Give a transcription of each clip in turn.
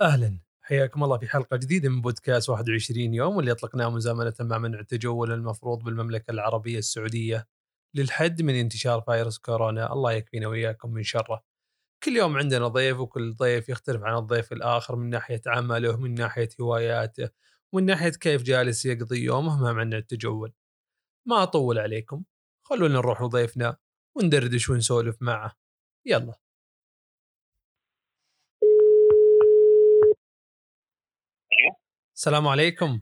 أهلا حياكم الله في حلقة جديدة من بودكاست 21 يوم واللي أطلقناه مزامنة مع منع التجول المفروض بالمملكة العربية السعودية للحد من انتشار فيروس كورونا الله يكفينا وإياكم من شره. كل يوم عندنا ضيف وكل ضيف يختلف عن الضيف الآخر من ناحية عمله من ناحية هواياته ومن ناحية كيف جالس يقضي يومه مع منع التجول. ما أطول عليكم خلونا نروح لضيفنا وندردش ونسولف معه. يلا السلام عليكم.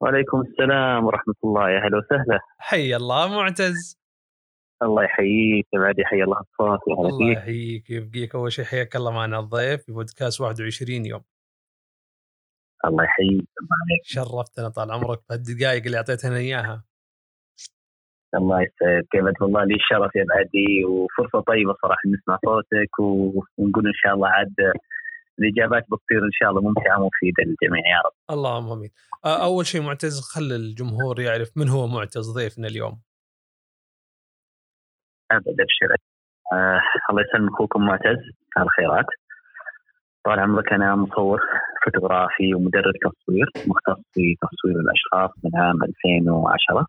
وعليكم السلام ورحمة الله. يا هلا وسهلا. حي الله معتز. الله يحييك بعد يحيي الله هلا الله يحييك ويبقيك أول شيء حياك الله معنا الضيف في بودكاست 21 يوم. الله يحييك الله عليك. شرفتنا طال عمرك. بهالدقائق اللي أعطيتنا إياها. الله يسعدك. ابد والله لي الشرف يا بعدي وفرصة طيبة صراحة نسمع صوتك ونقول إن شاء الله عاد الإجابات بتصير إن شاء الله ممتعة ومفيدة للجميع يا رب. اللهم آمين. أول شيء معتز خل الجمهور يعرف من هو معتز ضيفنا اليوم. أبد أبشر. آه الله يسلمك أخوكم معتز. على الخيرات طال عمرك أنا مصور فوتوغرافي ومدرب تصوير مختص في تصوير الأشخاص من عام 2010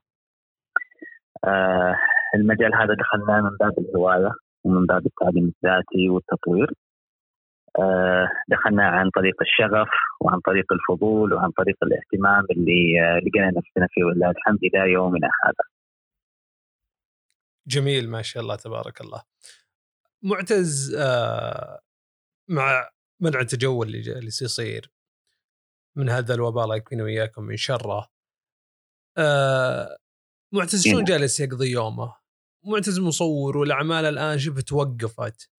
آه المجال هذا دخلناه من باب الهواية ومن باب التعليم الذاتي والتطوير. دخلنا عن طريق الشغف وعن طريق الفضول وعن طريق الاهتمام اللي آه لقينا نفسنا فيه ولله الحمد إلى يومنا هذا جميل ما شاء الله تبارك الله معتز آه، مع منع التجول اللي جالس يصير من هذا الوباء الله يكفينا وياكم من شره آه، معتز شلون نعم. جالس يقضي يومه؟ معتز مصور والأعمال الآن شبه توقفت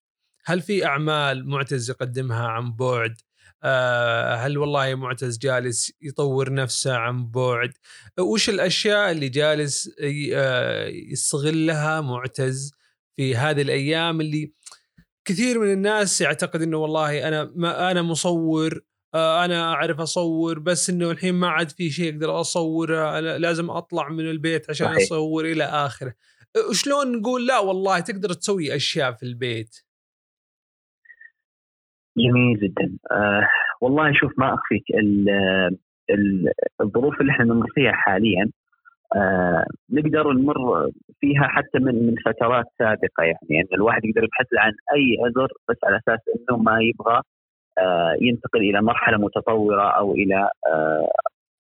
هل في أعمال معتز يقدمها عن بعد؟ آه، هل والله معتز جالس يطور نفسه عن بعد؟ وش الأشياء اللي جالس آه، يستغلها معتز في هذه الأيام اللي كثير من الناس يعتقد إنه والله أنا ما أنا مصور آه، أنا أعرف أصور بس إنه الحين ما عاد في شيء أقدر أصوره لازم أطلع من البيت عشان. أصور إلى آخره شلون نقول لا والله تقدر تسوي أشياء في البيت جميل جدا. آه والله شوف ما أخفيك. ال- ال- الظروف اللي إحنا نمر فيها حاليا آه نقدر نمر فيها حتى من من فترات سابقة يعني. ان الواحد يقدر يبحث عن أي عذر بس على أساس إنه ما يبغى آه ينتقل إلى مرحلة متطورة أو إلى آه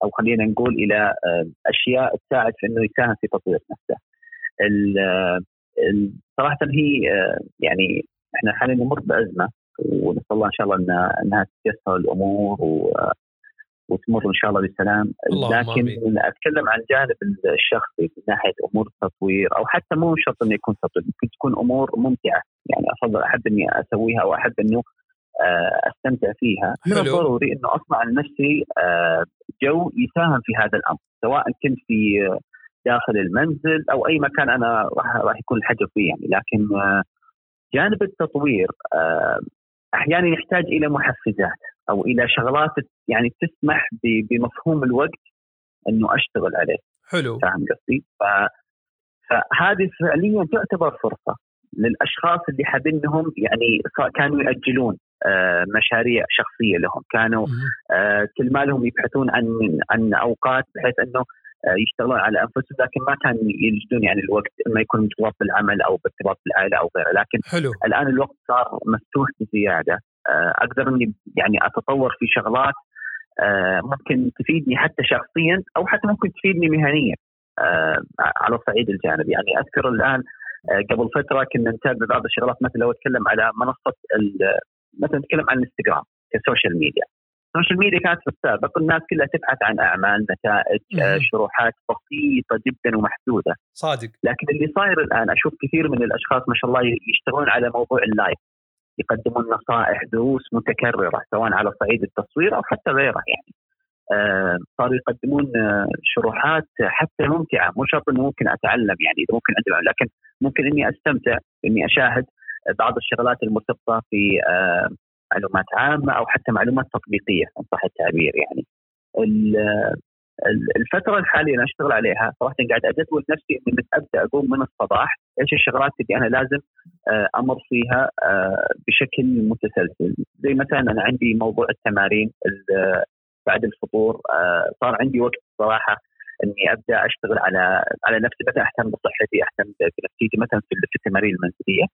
أو خلينا نقول إلى آه أشياء تساعد في إنه يساهم في تطوير نفسه. آه، صراحة هي آه يعني إحنا حاليا نمر بأزمة. ونسأل الله إن شاء الله انها إنها تتيسر الأمور و وتمر إن شاء الله اللهم لكن آمين. أتكلم عن الجانب الشخصي من ناحية أمور التطوير أو حتى مو شرط إنه يكون تطوير ممكن تكون أمور ممتعة. يعني أفضل أحب إني أسويها أو احب إنه آه، أستمتع فيها. من. الضروري إنه اصنع لنفسي آه، جو يساهم في هذا الأمر. سواء كنت في آه، داخل المنزل أو أي مكان أنا راح راح يكون الحجر فيه يعني. لكن جانب التطوير أحيانا يحتاج إلى محفزات أو إلى شغلات يعني تسمح بمفهوم الوقت إنه أشتغل عليه حلو فاهم قصدي؟ فهذه فعليا تعتبر فرصة للأشخاص اللي حابينهم يعني صا- كانوا يأجلون آه، مشاريع شخصية لهم، كانوا. آه، كل ما لهم يبحثون عن عن أوقات بحيث إنه يشتغلون على أنفسهم لكن ما كانوا يجدون يعني الوقت اما يكون مرتبط بالعمل أو بارتباط بالعائله أو غيره، لكن حلو. الآن الوقت صار مفتوح بزيادة. آه، أقدر إني يعني أتطور في شغلات آه، ممكن تفيدني حتى شخصيا أو حتى ممكن تفيدني مهنيا. آه، على الصعيد الجانبي. يعني أذكر الآن آه، قبل فترة كنا نتابع بعض الشغلات مثلا لو أتكلم على منصة مثلا نتكلم عن الانستغرام ك social media. ال social media كانت في السابق الناس كلها تبحث عن أعمال نتائج آه، مهم. شروحات بسيطة جدا ومحدودة. صادق. لكن اللي صاير الآن أشوف كثير من الأشخاص ما شاء الله يشتغلون على موضوع ال live. يقدمون نصائح دروس متكررة سواء على صعيد التصوير أو حتى غيره يعني. آه، صاروا يقدمون آه، شروحات حتى ممتعة. مو شرط إنه ممكن أتعلم يعني إذا ممكن عندي معلومة، لكن ممكن إني أستمتع إني أشاهد بعض الشغلات المرتبطه في آه، معلومات عامة أو حتى معلومات تطبيقية إن صح التعبير يعني. ال- الفترة الحالية اللي أشتغل عليها صراحة قاعد ادور نفسي إني أبدأ أقوم من الصباح. إيش الشغلات اللي أنا لازم آه، أمر فيها آه، بشكل متسلسل. زي مثلا أنا عندي موضوع التمارين بعد الفطور آه، صار عندي وقت صراحة إني أبدأ أشتغل على على نفسي مثلا أهتم بصحتي أهتم بنفسيتي مثلا في التمارين المنزلية.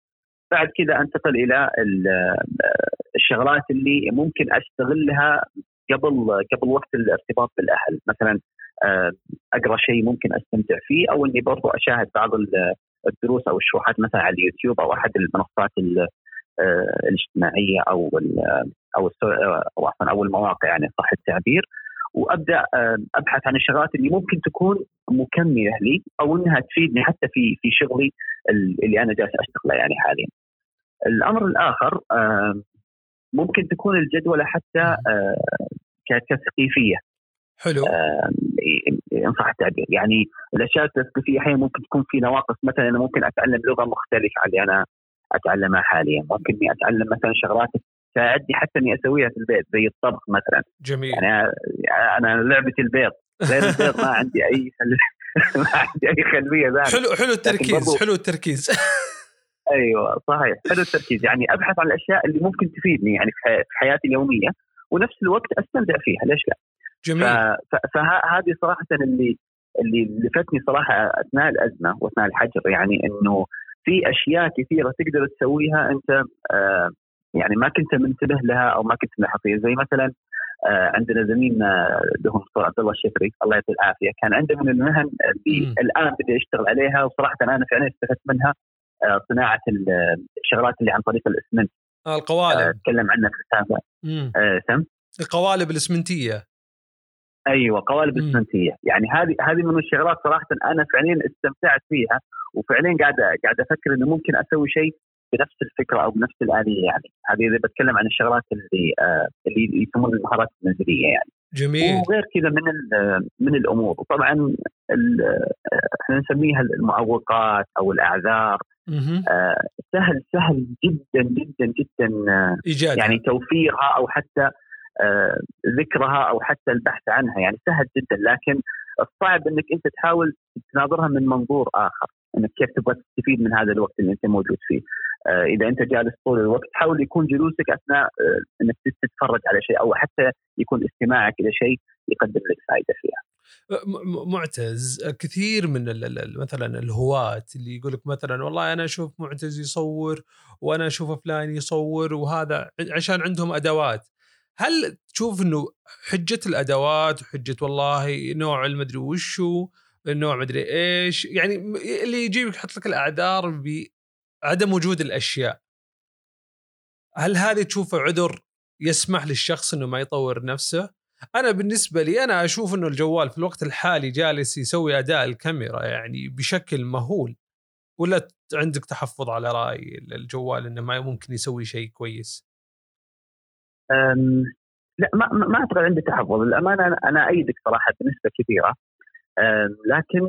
بعد كذا انتقل إلى الشغلات اللي ممكن أستغلها قبل قبل وقت الارتباط بالأهل مثلا آه، أقرأ شيء ممكن أستمتع فيه أو إني برضو أشاهد بعض الدروس أو الشروحات مثلا على اليوتيوب أو أحد المنصات آه، الاجتماعية أو أو أو أو المواقع يعني صح التعبير وأبدأ آه، أبحث عن الشغلات اللي ممكن تكون مكملة لي أو إنها تفيدني حتى في في شغلي اللي أنا جالس أشتغله يعني حاليا. الأمر الآخر ممكن تكون الجدولة حتى كتثقيفيه حلو. ان صح التعبير يعني الأشياء التثقيفية أحيانا ممكن تكون في نواقص. مثلا أنا ممكن أتعلم لغة مختلفة عن اللي أنا أتعلمها حاليا. ممكن إني أتعلم مثلا شغلات تساعدني حتى إني أسويها في البيت زي الطبخ مثلا. جميل. يعني أنا لعبتي البيض. غير البيض ما عندي أي ما عندي أي خلفية ذلك حلو حلو التركيز حلو التركيز. أيوه صحيح. حلو التركيز. يعني أبحث عن الأشياء اللي ممكن تفيدني يعني في حياتي اليومية ونفس الوقت أستمتع فيها. ليش لا؟ جميل. فهذه صراحة اللي اللي لفتني صراحة أثناء الأزمة وأثناء الحجر. يعني إنه في أشياء كثيرة تقدر تسويها أنت آه يعني ما كنت منتبه لها أو ما كنت ملاحظ فيها زي مثلا آه عندنا زميلنا دكتور عبد الله الشفري الله يعطيه العافية. كان عنده من المهن اللي. الآن بدا يشتغل عليها وصراحه أنا فعلا استفدت منها. صناعة الشغلات اللي عن طريق الاسمنت. آه القوالب. آه، أتكلم عنها في السابق. آه سم القوالب الإسمنتية. أيوه قوالب إسمنتية. يعني هذه هذه من الشغلات صراحة أنا فعليا استمتعت فيها وفعليا قاعد قاعد أفكر إنه ممكن أسوي شيء بنفس الفكرة أو بنفس الآلية يعني. هذه إذا بتكلم عن الشغلات اللي آه اللي يسمونها المهارات المنزلية يعني. جميل. وغير كذا من من الأمور. وطبعا إحنا نسميها المعوقات أو الأعذار. آه سهل سهل جدا جدا جدا آه، إيجاد. يعني توفيرها أو حتى آه ذكرها أو حتى البحث عنها. يعني سهل جدا لكن الصعب إنك أنت تحاول تناظرها من منظور آخر. إنك كيف تبغى تستفيد من هذا الوقت اللي أنت موجود فيه. آه إذا أنت جالس طول الوقت حاول يكون جلوسك أثناء آه إنك تتفرج على شيء أو حتى يكون استماعك إلى شيء يقدم لك فائده فيها. معتز. كثير من مثلا الهواة اللي يقول لك مثلا والله أنا أشوف معتز يصور وأنا أشوف فلان يصور وهذا عشان عندهم أدوات. هل تشوف إنه حجة الأدوات وحجه والله نوع المدري وشو النوع مدري إيش يعني اللي يجيب يحط لك الأعذار بعدم وجود الأشياء. هل هذه تشوفه عذر يسمح للشخص إنه ما يطور نفسه؟ أنا بالنسبة لي أنا أشوف إنه الجوال في الوقت الحالي جالس يسوي أداء الكاميرا يعني بشكل مهول ولا عندك تحفظ على رأي الجوال إنه ما ممكن يسوي شيء كويس؟ لا ما ما أعتقد عندي تحفظ. للأمانة أنا أيدك صراحة بنسبة كبيره لكن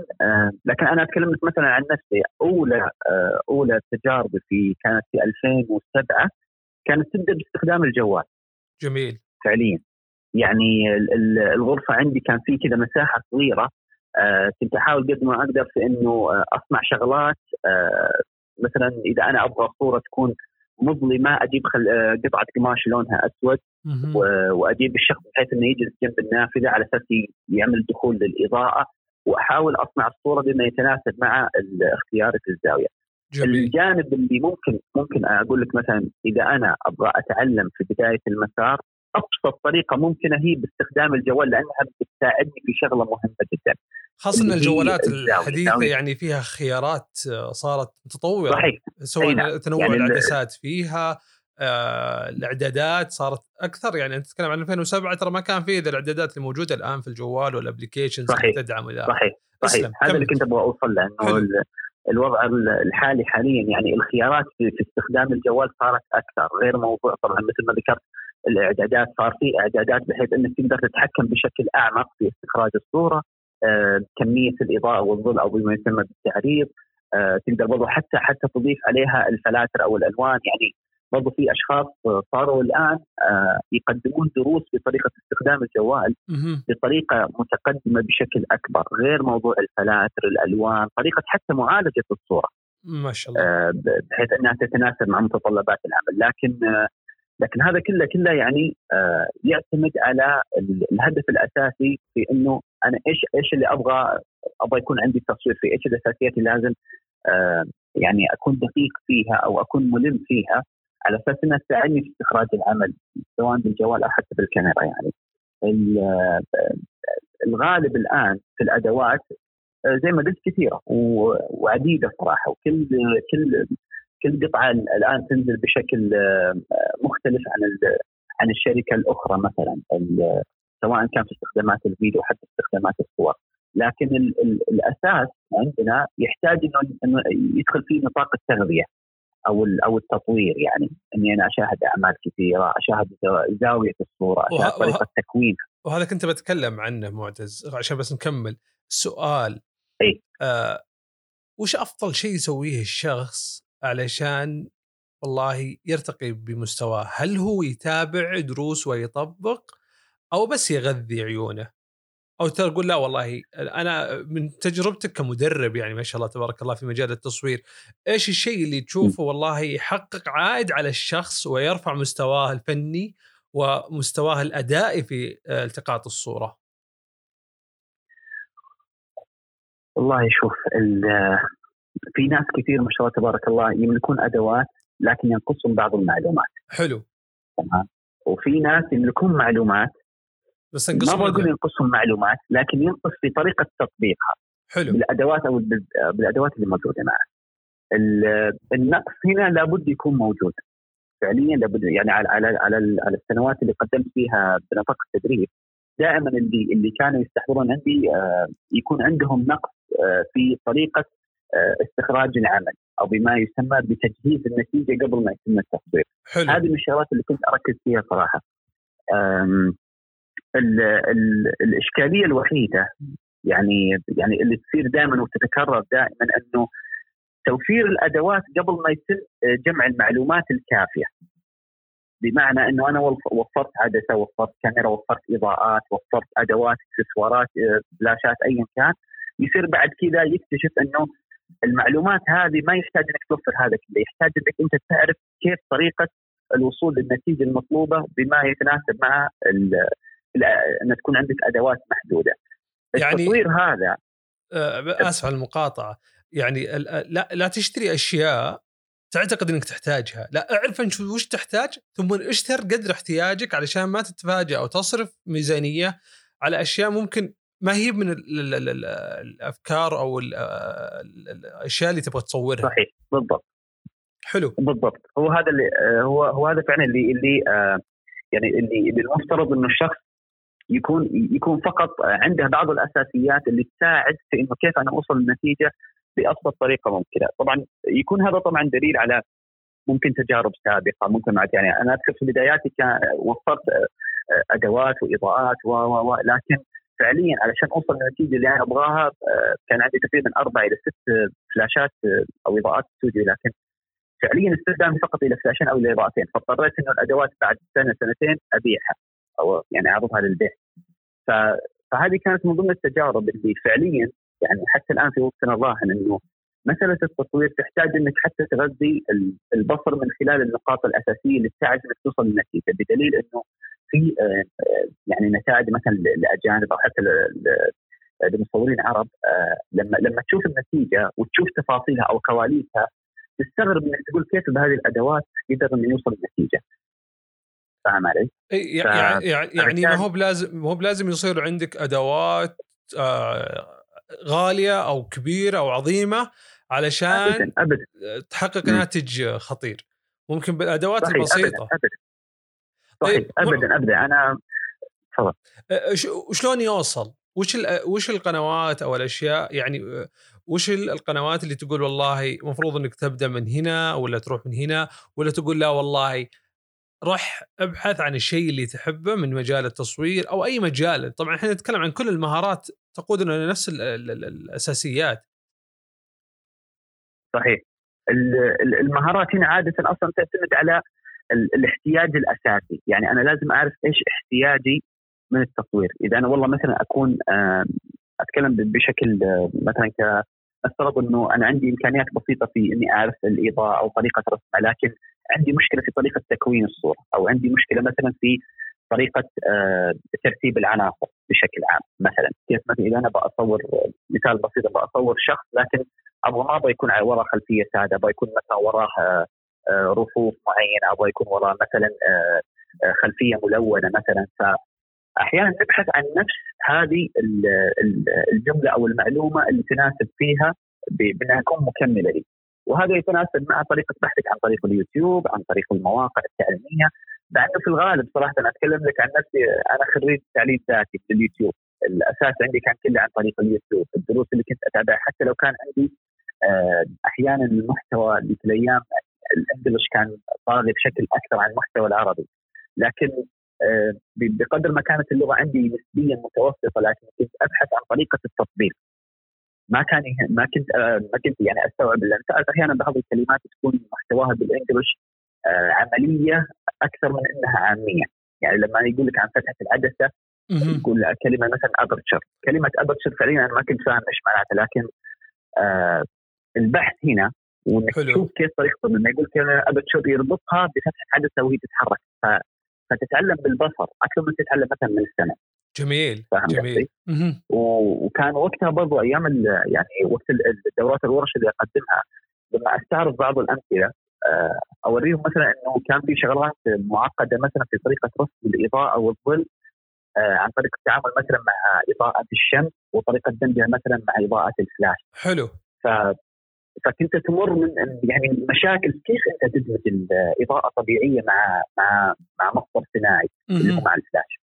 لكن أنا أتكلم مثلا عن نفسي. أولى آه، أولى تجاربي في كانت في 2007 كانت تبدأ باستخدام الجوال. جميل. فعليا. يعني الغرفة عندي كان في كذا مساحة صغيرة. آه، كنت أحاول قد ما أقدر في إنه آه، أصنع شغلات. مثلا إذا أنا أبغى صوره تكون مظلمة أجيب خل... قطعة قماش لونها أسود واجيب الشخص بحيث إنه يجلس جنب النافذة على أساس يعمل دخول للإضاءة وأحاول أصنع الصورة بما يتناسب مع اختياري في الزاوية. جميل. الجانب اللي ممكن ممكن أقول لك مثلا إذا أنا أبغى أتعلم في بداية المسار ابسط طريقة ممكنة هي باستخدام الجوال لأنها بتساعدني في شغلة مهمة جدا. خاصة إن الجوالات الحديثة يعني فيها خيارات صارت متطورة. صحيح سواء. تنوع يعني العدسات فيها آه الإعدادات صارت أكثر. يعني أنت تتكلم عن 2007 ترى ما كان في ذا الإعدادات اللي موجوده الآن في الجوال وال applications اللي تدعم صحيح صحيح. هذا اللي كنت أبغى أوصل له إنه الوضع الحالي حاليا يعني الخيارات في, استخدام الجوال صارت أكثر. غير موضوع طبعا مثل ما ذكرت الإعدادات صار في إعدادات بحيث إنك تقدر تتحكم بشكل أعمق في استخراج الصورة. آه، كمية الإضاءة والظل أو بما يسمى بالتعريض آه، تقدر برضو حتى حتى تضيف عليها الفلاتر أو الألوان. يعني برضو في أشخاص صاروا الآن آه، يقدمون دروس بطريقة استخدام الجوال بطريقة متقدمة بشكل أكبر غير موضوع الفلاتر الألوان طريقة حتى معالجة الصورة. ما شاء الله. آه، بحيث أنها تتناسب مع متطلبات العمل. لكن آه، لكن هذا كله كله يعني يعتمد على الهدف الأساسي في إنه أنا إيش إيش اللي أبغى؟ أبغى يكون عندي تصوير فيه، إيش الأساسيات اللي لازم يعني أكون دقيق فيها أو أكون ملم فيها على أساس إنها تساعدني في استخراج العمل سواء بالجوال أو حتى بالكاميرا يعني. الغالب الآن في الأدوات زي ما قلت كثيرة وعديدة صراحة وكل كل كل قطعة الآن تنزل بشكل مختلف عن عن الشركة الأخرى مثلا. سواء كان في استخدامات الفيديو حتى استخدامات الصور. لكن ال ال الأساس عندنا يحتاج إنه يدخل فيه نطاق التغذية أو أو التطوير يعني. إني أنا أشاهد أعمال كثيرة، أشاهد زاوية الصورة، أشاهد طريقة وه... تكوينها. وهذا كنت بتكلم عنه معتز عشان بس نكمل. السؤال إي. آه وش أفضل شيء يسويه الشخص علشان والله يرتقي بمستواه؟ هل هو يتابع دروس ويطبق أو بس يغذي عيونه؟ أو تقول لا والله أنا من تجربتك كمدرب يعني ما شاء الله تبارك الله في مجال التصوير إيش الشيء اللي تشوفه والله يحقق عائد على الشخص ويرفع مستواه الفني ومستواه الأدائي في التقاط الصورة؟ والله شوف في ناس كثير ما شاء الله تبارك الله يملكون أدوات لكن ينقصهم بعض المعلومات. حلو. تمام؟ وفي ناس يملكون معلومات بس ما بقول ينقصهم معلومات لكن ينقص في طريقة تطبيقها حلو بالأدوات أو بالأدوات اللي موجودة معه النقص هنا لابد يكون موجود فعليا لابد يعني على على على, على السنوات اللي قدمت فيها بنطاق التدريب دائما اللي اللي كانوا يستحضرون عندي آه، يكون عندهم نقص آه، في طريقة آه، استخراج العمل أو بما يسمى بتجهيز النتيجة قبل ما يتم التصوير. حلو. هذه من الشغلات اللي كنت أركز فيها صراحة. ال ال الإشكالية الوحيدة يعني يعني اللي تصير دائما وتتكرر دائما أنه توفير الأدوات قبل ما يتم جمع المعلومات الكافية. بمعنى أنه أنا وفرت عدسة، وفرت كاميرا، وفرت إضاءات، وفرت أدوات، إكسسوارات، فلاشات ايا كان، يصير بعد كذا يكتشف أنه المعلومات هذه ما يحتاج إنك توفر هذا كله، يحتاج إنك أنت تعرف كيف طريقة الوصول للنتيجة المطلوبة بما يتناسب مع أن تكون عندك أدوات محدودة. يعني التطوير هذا آه، آسف على المقاطعة. يعني لا لا تشتري أشياء تعتقد إنك تحتاجها، لا اعرف انت وش تحتاج ثم اشتر قدر احتياجك علشان ما تتفاجئ أو تصرف ميزانية على أشياء ممكن ما هي من الأفكار أو الأشياء اللي تبغى تصورها. صحيح بالضبط. حلو. بالضبط. هو هذا اللي آه، هو هو هذا فعلا اللي اللي آه، يعني اللي اللي المفترض إنه الشخص يكون يكون فقط عنده بعض الأساسيات اللي تساعد في إنه كيف أنا أوصل للنتيجه بابسط طريقة ممكنة، طبعا يكون هذا طبعا دليل على ممكن تجارب سابقة ممكن يعني أنا أذكر في بداياتي كان وفرت أدوات وإضاءات و و لكن فعليا علشان أوصل للنتيجه اللي أنا أبغاها كان عندي تقريبا أربع إلى ست فلاشات أو إضاءات استوديو لكن فعليا استخدامي فقط إلى فلاشين أو إلى إضاءتين. فاضطريت إنه الأدوات بعد سنة سنتين أبيعها. أو يعني اعرضها للبيع فهذه كانت من ضمن التجارب اللي فعليا يعني حتى الآن في وقتنا الراهن إنه مسألة التصوير تحتاج إنك حتى تغذي البصر من خلال النقاط الأساسية اللي تساعد إنك توصل للنتيجة بدليل إنه في آه، يعني نتائج مثلا لأجانب أو حتى لمصورين عرب آه، لما لما تشوف النتيجة وتشوف تفاصيلها أو كواليسها تستغرب إنك تقول كيف بهذه الأدوات يقدر انه يوصل للنتيجة. فاهم علي؟ يعني يعني ما هو بلازم ما هو بلازم يصير عندك أدوات آه غالية أو كبيرة أو عظيمة علشان أبداً أبداً. تحقق ناتج خطير ممكن بالأدوات صحيح البسيطة أبداً أبداً. صحيح طيب ابدا ابدا أنا تفضل شلون يوصل؟ وش وش القنوات أو الأشياء يعني وش القنوات اللي تقول والله المفروض إنك تبدأ من هنا ولا تروح من هنا ولا تقول لا والله روح أبحث عن الشيء اللي تحبه من مجال التصوير أو أي مجال. طبعا إحنا نتكلم عن كل المهارات تقودنا لنفس الأساسيات. صحيح. المهارات هنا عادة أصلا تعتمد على الاحتياج الأساسي. يعني أنا لازم أعرف إيش احتياجي من التصوير. إذا أنا والله مثلا أكون أتكلم بشكل مثلا ك افترض إنه أنا عندي إمكانيات بسيطة في إني أعرف الإضاءة أو طريقة رسمها لكن عندي مشكلة في طريقة تكوين الصورة أو عندي مشكلة مثلا في طريقة آه، ترتيب العناصر بشكل عام. مثلا كيف مثلا إذا أنا بصور مثال بسيط بصور شخص لكن أبغى ما أبغى يكون وراه خلفية سادة أبغى يكون مثلا وراه آه، آه، رفوف معينة أبغى يكون وراه مثلا خلفية ملونة مثلا. فاحيانا نبحث عن نفس هذه الجملة أو المعلومة اللي تناسب فيها بأنها تكون مكملة لي. وهذا يتناسب مع طريقة بحثك عن طريق اليوتيوب عن طريق المواقع التعليمية. انه في الغالب صراحة أنا أتكلم لك عن نفسي أنا خريج تعليم ذاتي في اليوتيوب الأساس عندي كان كله عن طريق اليوتيوب. الدروس اللي كنت أتابعها حتى لو كان عندي آه، أحيانا المحتوى اللي في الأيام الانجلش كان طاغي بشكل أكثر عن المحتوى العربي. لكن آه، بقدر ما كانت اللغة عندي نسبيا متوسطة لكن كنت أبحث عن طريقة التطبيق. ما كان ما كنت آه، ما كنت يعني أستوعب لأن سألت أحيانا بعض الكلمات تكون محتواها بالإنجلش عملية أكثر من إنها عامية. يعني لما يقول لك عن فتحة العدسة يقول كلمة مثلا أبرتشر. كلمة أبرتشر فعليا أنا ما كنت فاهم إيش معناتها لكن آه البحث هنا وإنك تشوف كيف طريقته لما يقول كلمة أبرتشر يربطها بفتحة عدسه وهي تتحرك. فتتعلم بالبصر أكثر من تتعلم مثلا من السمع جميل جميل وكان وقتها برضو أيام يعني وقت الدورات الورش اللي أقدمها لما أستعرض بعض الأمثلة آه، أوريهم مثلا إنه كان في شغلات معقدة مثلا في طريقة رسم الإضاءة والظل آه، عن طريق التعامل مثلا مع إضاءة الشمس وطريقة دمجها مثلا مع إضاءة الفلاش. حلو. ف فكنت تمر من يعني مشاكل كيف أنت تدمج الاضاءه طبيعية مع مع مع مصدر صناعي اللي هو مع الفلاش.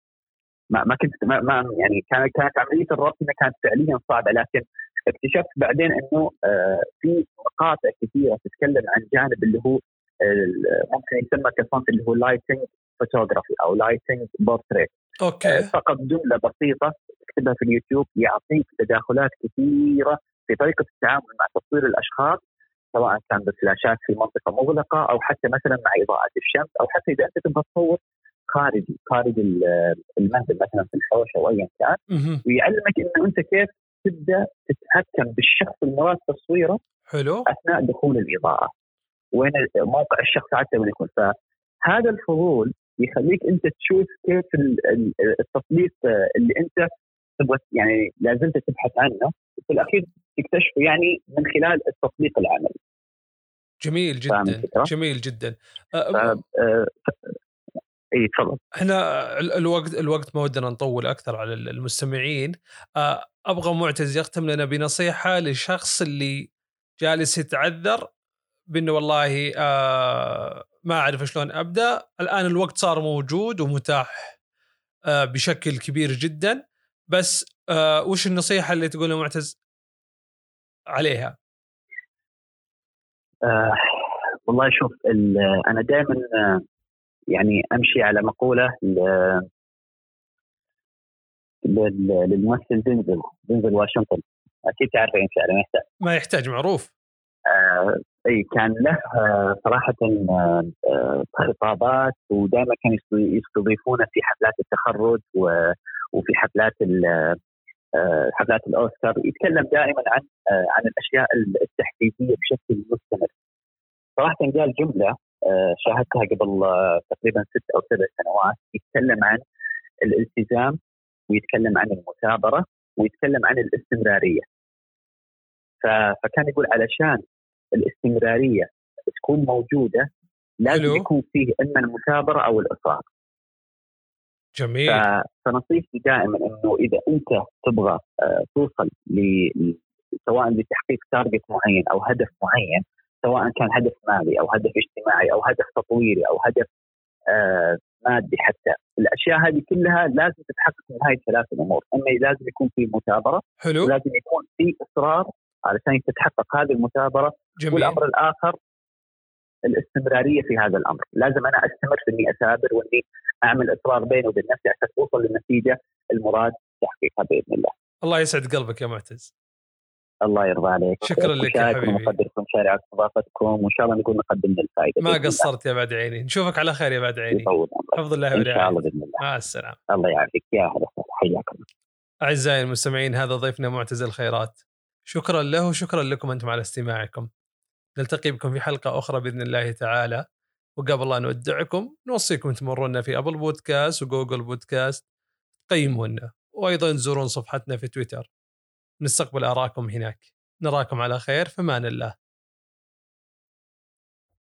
ما ما كنت ما, ما يعني كانت كانت عملية الربط كانت فعليا صعبة لكن اكتشفت بعدين إنه آه، في مقاطع كثيرة تتكلم عن جانب اللي هو ممكن يسمى كصنف اللي هو lighting photography أو lighting portrait okay. فقط جملة بسيطة تكتبها في اليوتيوب يعطيك تداخلات كثيرة في طريقة التعامل مع تصوير الأشخاص سواء كان بفلاشات في منطقة مغلقة أو حتى مثلا مع إضاءة الشمس أو حتى إذا أنت تبغى تصور خارجي خارج المنزل مثلا في الحوش أو ايا كان ويعلمك إنه أنت كيف تبدأ تتحكم بالشخص المراد تصويره حلو. أثناء دخول الإضاءة وين موقع الشخص حتى وين يكون. فهذا الفضول يخليك أنت تشوف كيف التطبيق اللي أنت تبغى يعني لازلت تبحث عنه وفي الأخير تكتشفه يعني من خلال التطبيق العملي. جميل جدا. جميل جدا. إي تفضل. إحنا الوقت الوقت ما ودنا نطول أكثر على المستمعين. أبغى معتز يختم لنا بنصيحة لشخص اللي جالس يتعذر بأنه والله ما أعرف شلون أبدأ. الآن الوقت صار موجود ومتاح بشكل كبير جدا. بس وش النصيحة اللي تقولها معتز؟ عليها؟ آه والله شوف أنا دائما يعني أمشي على مقولة للممثل دينزل دينزل واشنطن. أكيد تعرفين فعلا ما يحتاج. ما يحتاج معروف. آه أي كان له آه صراحة آه خطابات ودائما كان يستضيفونه في حفلات التخرج وفي حفلات آه، حفلات الأوسكار. يتكلم دائما عن آه، عن الأشياء التحديثيه بشكل مستمر. صراحة قال جملة آه، شاهدتها قبل آه، تقريبا ست أو سبع سنوات يتكلم عن الالتزام ويتكلم عن المثابرة ويتكلم عن الاستمرارية. فكان يقول علشان الاستمرارية تكون موجودة لازم. يكون فيه إما المثابرة أو الاصرار. جميل فنصيحتي دائما إنه إذا أنت تبغى آه، توصل ل سواء لتحقيق تارجت معين أو هدف معين سواء كان هدف مالي أو هدف اجتماعي أو هدف تطويري أو هدف آه مادي حتى الأشياء هذه كلها لازم تتحقق من هاي الثلاث الأمور اما لازم يكون في مثابرة حلو ولازم يكون في إصرار علشان تتحقق هذه المثابرة جميل. والأمر الآخر الاستمرارية في هذا الأمر، لازم أنا أستمر في إني أثابر وإني أعمل إصرار بيني وبين نفسي عشان أوصل للنتيجة المراد تحقيقها بإذن الله. الله يسعد قلبك يا معتز. الله يرضى عليك. شكرا لك يا حبيبي. ونقدركم شارع استضافتكم وإن شاء الله نكون نقدم الفائده ما قصرت يا بعد عيني. نشوفك على خير يا بعد عيني. حفظ الله ورعايته إن شاء الله بإذن الله. مع السلامة. الله يعافيك. يا أهلا وسهلا. حياك الله أعزائي المستمعين هذا ضيفنا معتز الخيرات. شكرا له وشكرا لكم أنتم على استماعكم. نلتقي بكم في حلقة أخرى بإذن الله تعالى. وقبل لا نودعكم نوصيكم تمرونا في أبل بودكاست وجوجل بودكاست. قيمونا. وأيضا تزورون صفحتنا في تويتر. نستقبل آراءكم هناك. نراكم على خير فمان الله.